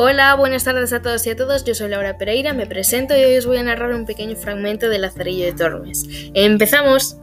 Hola, buenas tardes a todos y a todas. Yo soy Laura Pereira, me presento y hoy os voy a narrar un pequeño fragmento de Lazarillo de Tormes. ¡Empezamos!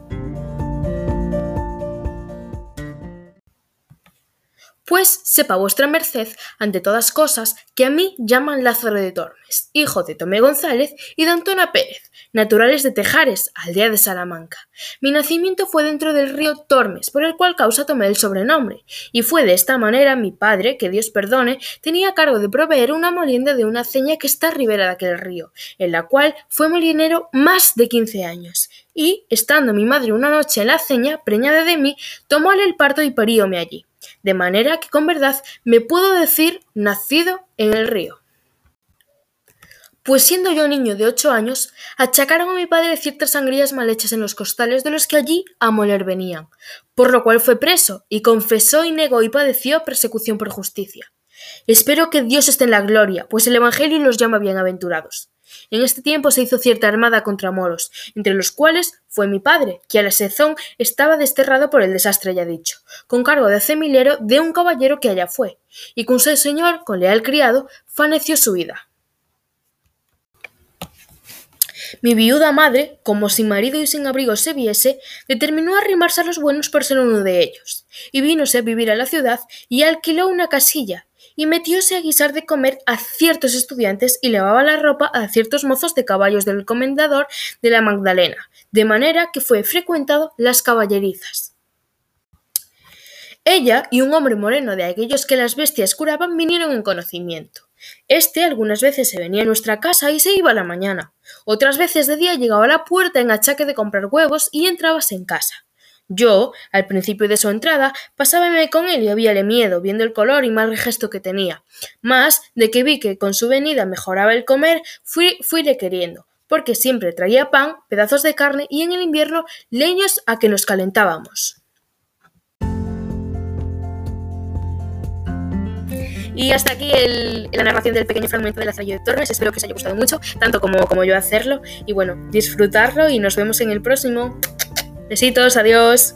Pues sepa vuestra merced, ante todas cosas, que a mí llaman Lázaro de Tormes, hijo de Tomé González y de Antona Pérez, naturales de Tejares, aldea de Salamanca. Mi nacimiento fue dentro del río Tormes, por el cual causa tomé el sobrenombre, y fue de esta manera mi padre, que Dios perdone, tenía cargo de proveer una molienda de una ceña que está ribera de aquel río, en la cual fue molinero más de quince años. Y, estando mi madre una noche en la ceña, preñada de mí, tomóle el parto y paríome allí de manera que con verdad me puedo decir nacido en el río. Pues siendo yo niño de ocho años, achacaron a mi padre ciertas sangrías mal hechas en los costales de los que allí a moler venían, por lo cual fue preso, y confesó y negó y padeció persecución por justicia. Espero que Dios esté en la gloria, pues el Evangelio los llama bienaventurados. En este tiempo se hizo cierta armada contra moros, entre los cuales fue mi padre, que a la sazón estaba desterrado por el desastre ya dicho, con cargo de acemilero de un caballero que allá fue, y con su señor, con leal criado, faneció su vida. Mi viuda madre, como sin marido y sin abrigo se viese, determinó arrimarse a los buenos por ser uno de ellos, y vínose a vivir a la ciudad y alquiló una casilla, y metióse a guisar de comer a ciertos estudiantes y lavaba la ropa a ciertos mozos de caballos del comendador de la Magdalena, de manera que fue frecuentado las caballerizas. Ella y un hombre moreno de aquellos que las bestias curaban vinieron en conocimiento. Este algunas veces se venía a nuestra casa y se iba a la mañana. Otras veces de día llegaba a la puerta en achaque de comprar huevos y entrabas en casa. Yo, al principio de su entrada, pasábame con él y habíale miedo, viendo el color y mal gesto que tenía. Mas, de que vi que con su venida mejoraba el comer, fui, fuile queriendo, porque siempre traía pan, pedazos de carne y en el invierno leños a que nos calentábamos. Y hasta aquí la narración del pequeño fragmento de la de Torres. Espero que os haya gustado mucho, tanto como, como yo hacerlo. Y bueno, disfrutarlo y nos vemos en el próximo. Besitos, adiós.